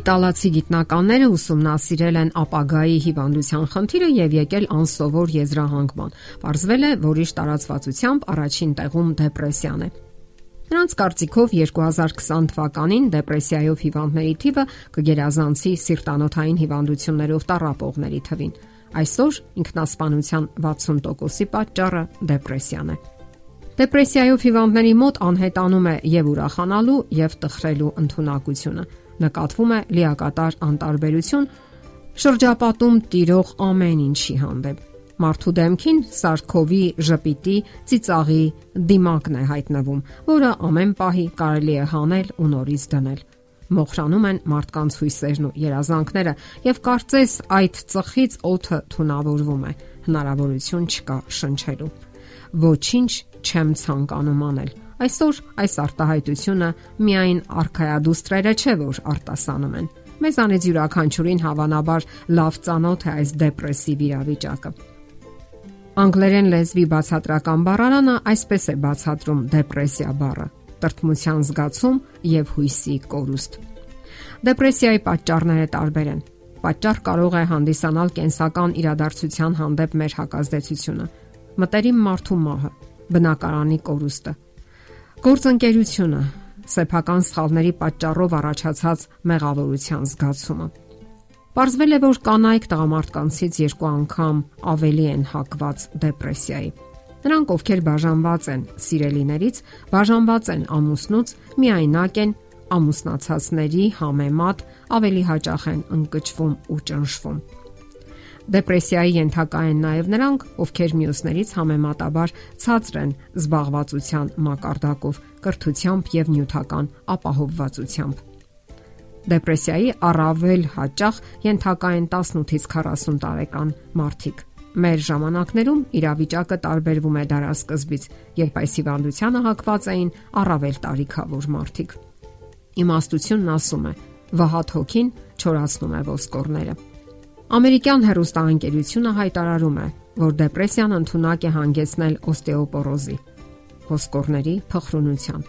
Իտալացի գիտնականները ուսումնասիրել են ապագայի հիվանդության խնդիրը եւ եկել անսովոր եզրահանգման։ Պարզվել է, որ իշ տարածվածությամբ առաջին տեղում դեպրեսիան է։ Նրանց կարծիքով 2020 թվականին դեպրեսիայով հիվանդների թիվը կգերազանցի սիրտանոթային հիվանդություններով տառապողների թվին։ Այսօր ինքնասպանության 60%-ի պատճառը դեպրեսիան է։ Դեպրեսիայով հիվանդների մոտ անհետանում է եւ ուրախանալու եւ տխրելու ընտունակությունը։ Նկատվում է լիակատար անտարբերություն շրջապատում տիրող ամեն ինչի հանդեպ։ Մարդու դեմքին սարքովի ժպիտի ծիծաղի դիմակն է հայտնվում, որը ամեն պահի կարելի է հանել ու նորից դնել մոխրանում են մարդկանց հույսերն ու երազանքները եւ կարծես այդ ծխից օդը թունավորվում է հնարավորություն չկա շնչելու ոչինչ չեմ ցանկանում անել այսօր այս արտահայտությունը միայն արխայադուստրերը չէ որ արտասանում են մեզանից յուրաքանչյուրին հավանաբար լավ ծանոթ է այս դեպրեսիվ իրավիճակը Անգլերեն լեզվի բացատրական բառարանը այսպես է բացատրում դեպրեսիա բառը տրտմության զգացում եւ հույսի կորուստ։ Դեպրեսիայի պատճառները տարբեր են։ Պատճառ կարող է հանդիսանալ կենսական իրադարձության հանդեպ մեր հակազդեցությունը, մտերիմ մարդու մահը, բնակարանի կորուստը, գործընկերությունը, սեփական սխալների պատճառով առաջացած մեղավորության զգացումը։ Պարզվել է, որ կանայք տղամարդկանցից երկու անգամ ավելի են հակված դեպրեսիայի։ Նրանք, ովքեր բաժանված են սիրելիներից, բաժանված են ամուսնուց, միայնակ են, ամուսնացածների համեմատ ավելի հաճախ են ընկճվում ու ճնշվում։ Դեպրեսիայի ենթակա են նաև նրանք, ովքեր մյուսներից համեմատաբար ցածր են զբաղվածության մակարդակով, կրթությամբ եւ նյութական ապահովվածությամբ։ Դեպրեսիայի առավել հաճախ ենթակա են 18-ից 40 տարեկան մարդիկ։ Մեր ժամանակներում իրավիճակը տարբերվում է դարաշրջից, երբ այս հիվանդությանը հակված էին առավել տարիքավոր մարդիկ։ Իմաստությունն ասում է. վհատ հոգին չորացնում է ոսկորները։ Ամերիկյան հերոստանգերությունը հայտարարում է, որ դեպրեսիան ընդունակ է հանգեցնել օստեոպորոզի, ոսկորների փխրունության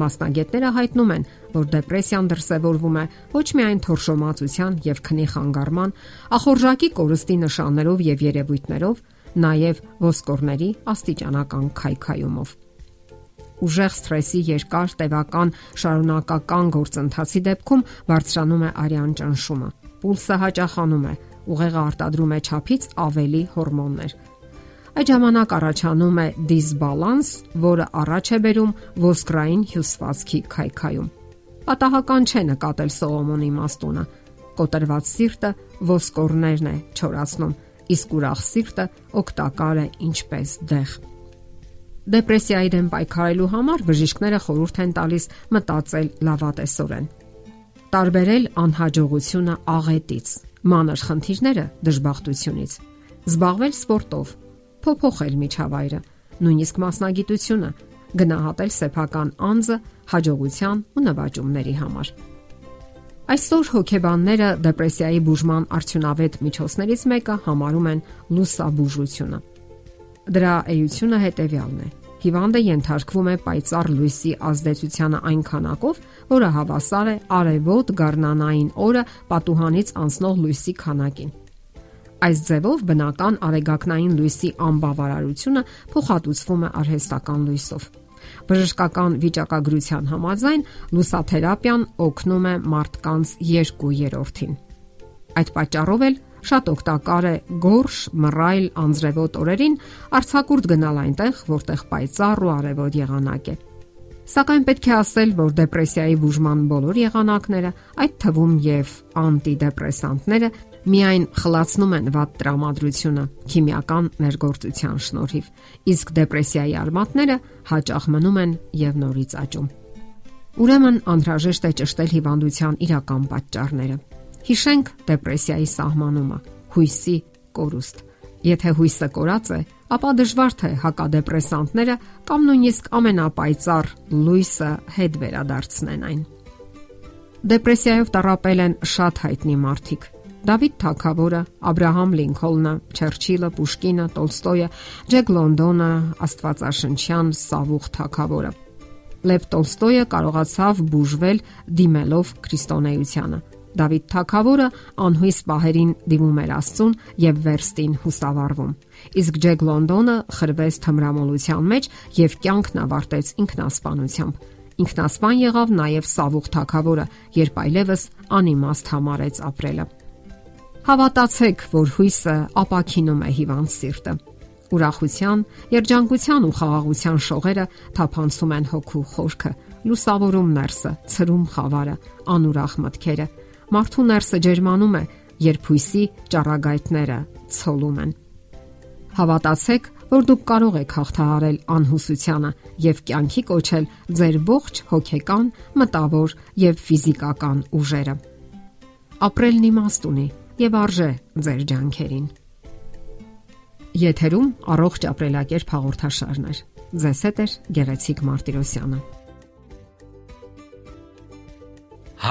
Մասնագետները հայտնում են, որ դեպրեսիան դրսևորվում է ոչ միայն թորշոմացության եւ քնի խանգարման, ախորժակի կորստի նշաններով եւ երևույթներով, նաեւ ոսկորների աստիճանական քայքայումով։ Ուժեղ սթրեսի երկար տևական շարունակական գործընթացի դեպքում բարձրանում է արյան ճնշումը։ Պուլսը հաճախանում է, ուղեղը արտադրում է ճափից ավելի հորմոններ Այդ ժամանակ առաջանում է դիսբալանս, որը առաջ է բերում ոսկրային հյուսվածքի քայքայում։ Պատահական չէ նկատել Սողոմոնի մաստունը։ Կոտրված սիրտը ոսկորներն է չորացնում, իսկ ուրախ սիրտը օգտակար է ինչպես դեղ։ Դեպրեսիայի դեմ պայքարելու համար բժիշկները խորհուրդ են տալիս մտածել լավատեսորեն։ Տարբերել անհաջողությունը աղետից, մանր խնդիրները դժբախտությունից, զբաղվել սպորտով, փոփոխել միջավայրը, նույնիսկ մասնագիտությունը, գնահատել սեփական անձը հաջողության ու նվաճումների համար։ Այսօր հոգեբանները դեպրեսիայի բուժման արդյունավետ միջոցներից մեկը համարում են լուսաբուժությունը։ Դրա էությունը հետևյալն է. Հիվանդը ենթարկվում է պայծառ լույսի ազդեցությանը այն քանակով, որը հավասար է արևոտ գառնանային օրը պատուհանից անցնող լույսի քանակին։ Այս ձևով բնական արեգակնային լույսի անբավարարությունը փոխհատուցվում է արհեստական լույսով։ Բժշկական վիճակագրության համաձայն լուսաթերապիան օգնում է մարդկանց 2/3-ին։ Այդ պատճառով էլ շատ օգտակար է գորշ, մռայլ անձրևոտ օրերին արցակուրտ գնալ այնտեղ, որտեղ պայծառ ու արևոտ եղանակ է։ Սակայն պետք է ասել, որ դեպրեսիայի բուժման բոլոր եղանակները, այդ թվում եւ անտիդեպրեսանտները, միայն խլացնում են վատ տրամադրությունը քիմիական ներգործության շնորհիվ, իսկ դեպրեսիայի արմատները հաճախ մնում են եւ նորից աճում։ Ուրեմն անհրաժեշտ է ճշտել հիվանդության իրական պատճառները։ Հիշենք դեպրեսիայի սահմանումը՝ հույսի կորուստ։ Եթե հույսը կորած է, ապա դժվար թե հակադեպրեսանտները կամ նույնիսկ ամենապայծառ լույսը հետ վերադարձնեն այն։ Դեպրեսիայով տարապել են շատ հայտնի մարդիկ, Դավիթ Թագավորը, Աբ รา համ Լինքոլնը, Չերչիլը, Պուշկինը, Տոլստոյը, Ջեք Լոնդոնը, Աստվածաշնչյան Սավուխ Թագավորը։ Լև Տոլստոյը կարողացավ բուժվել դիմելով քրիստոնեությանը։ Դավիթ Թագավորը անհույս պահերին դիմում էր Աստծուն եւ վերստին հուսավառվում։ Իսկ Ջեք Լոնդոնը խրվեց թմրամոլության մեջ եւ կյանքն ավարտեց ինքնասպանությամբ։ Ինքնասպան եղավ նաև Սավուղ Թագավորը, երբ այլևս անիմաստ համարեց ապրելը։ Հավատացեք, որ հույսը ապակինում է հիվանդ սիրտը։ Ուրախության, երջանկության ու խաղաղության շողերը թափանցում են հոգու խորքը, լուսավորում ներսը, ցրում խավարը, անուրախ մտքերը Մարդու ներսը ջերմանում է, երբ հույսի ճառագայթները ցոլում են։ Հավատացեք, որ դուք կարող եք հաղթահարել անհուսությանը եւ կյանքի կոչել ձեր ողջ հոգեկան, մտավոր եւ ֆիզիկական ուժերը։ Ապրելն իմաստ ունի եւ արժե ձեր ջանքերին։ Եթերում առողջ ապրելակերպ հաղորդաշարներ։ Ձեզ հետ է Գեղեցիկ Մարտիրոսյանը։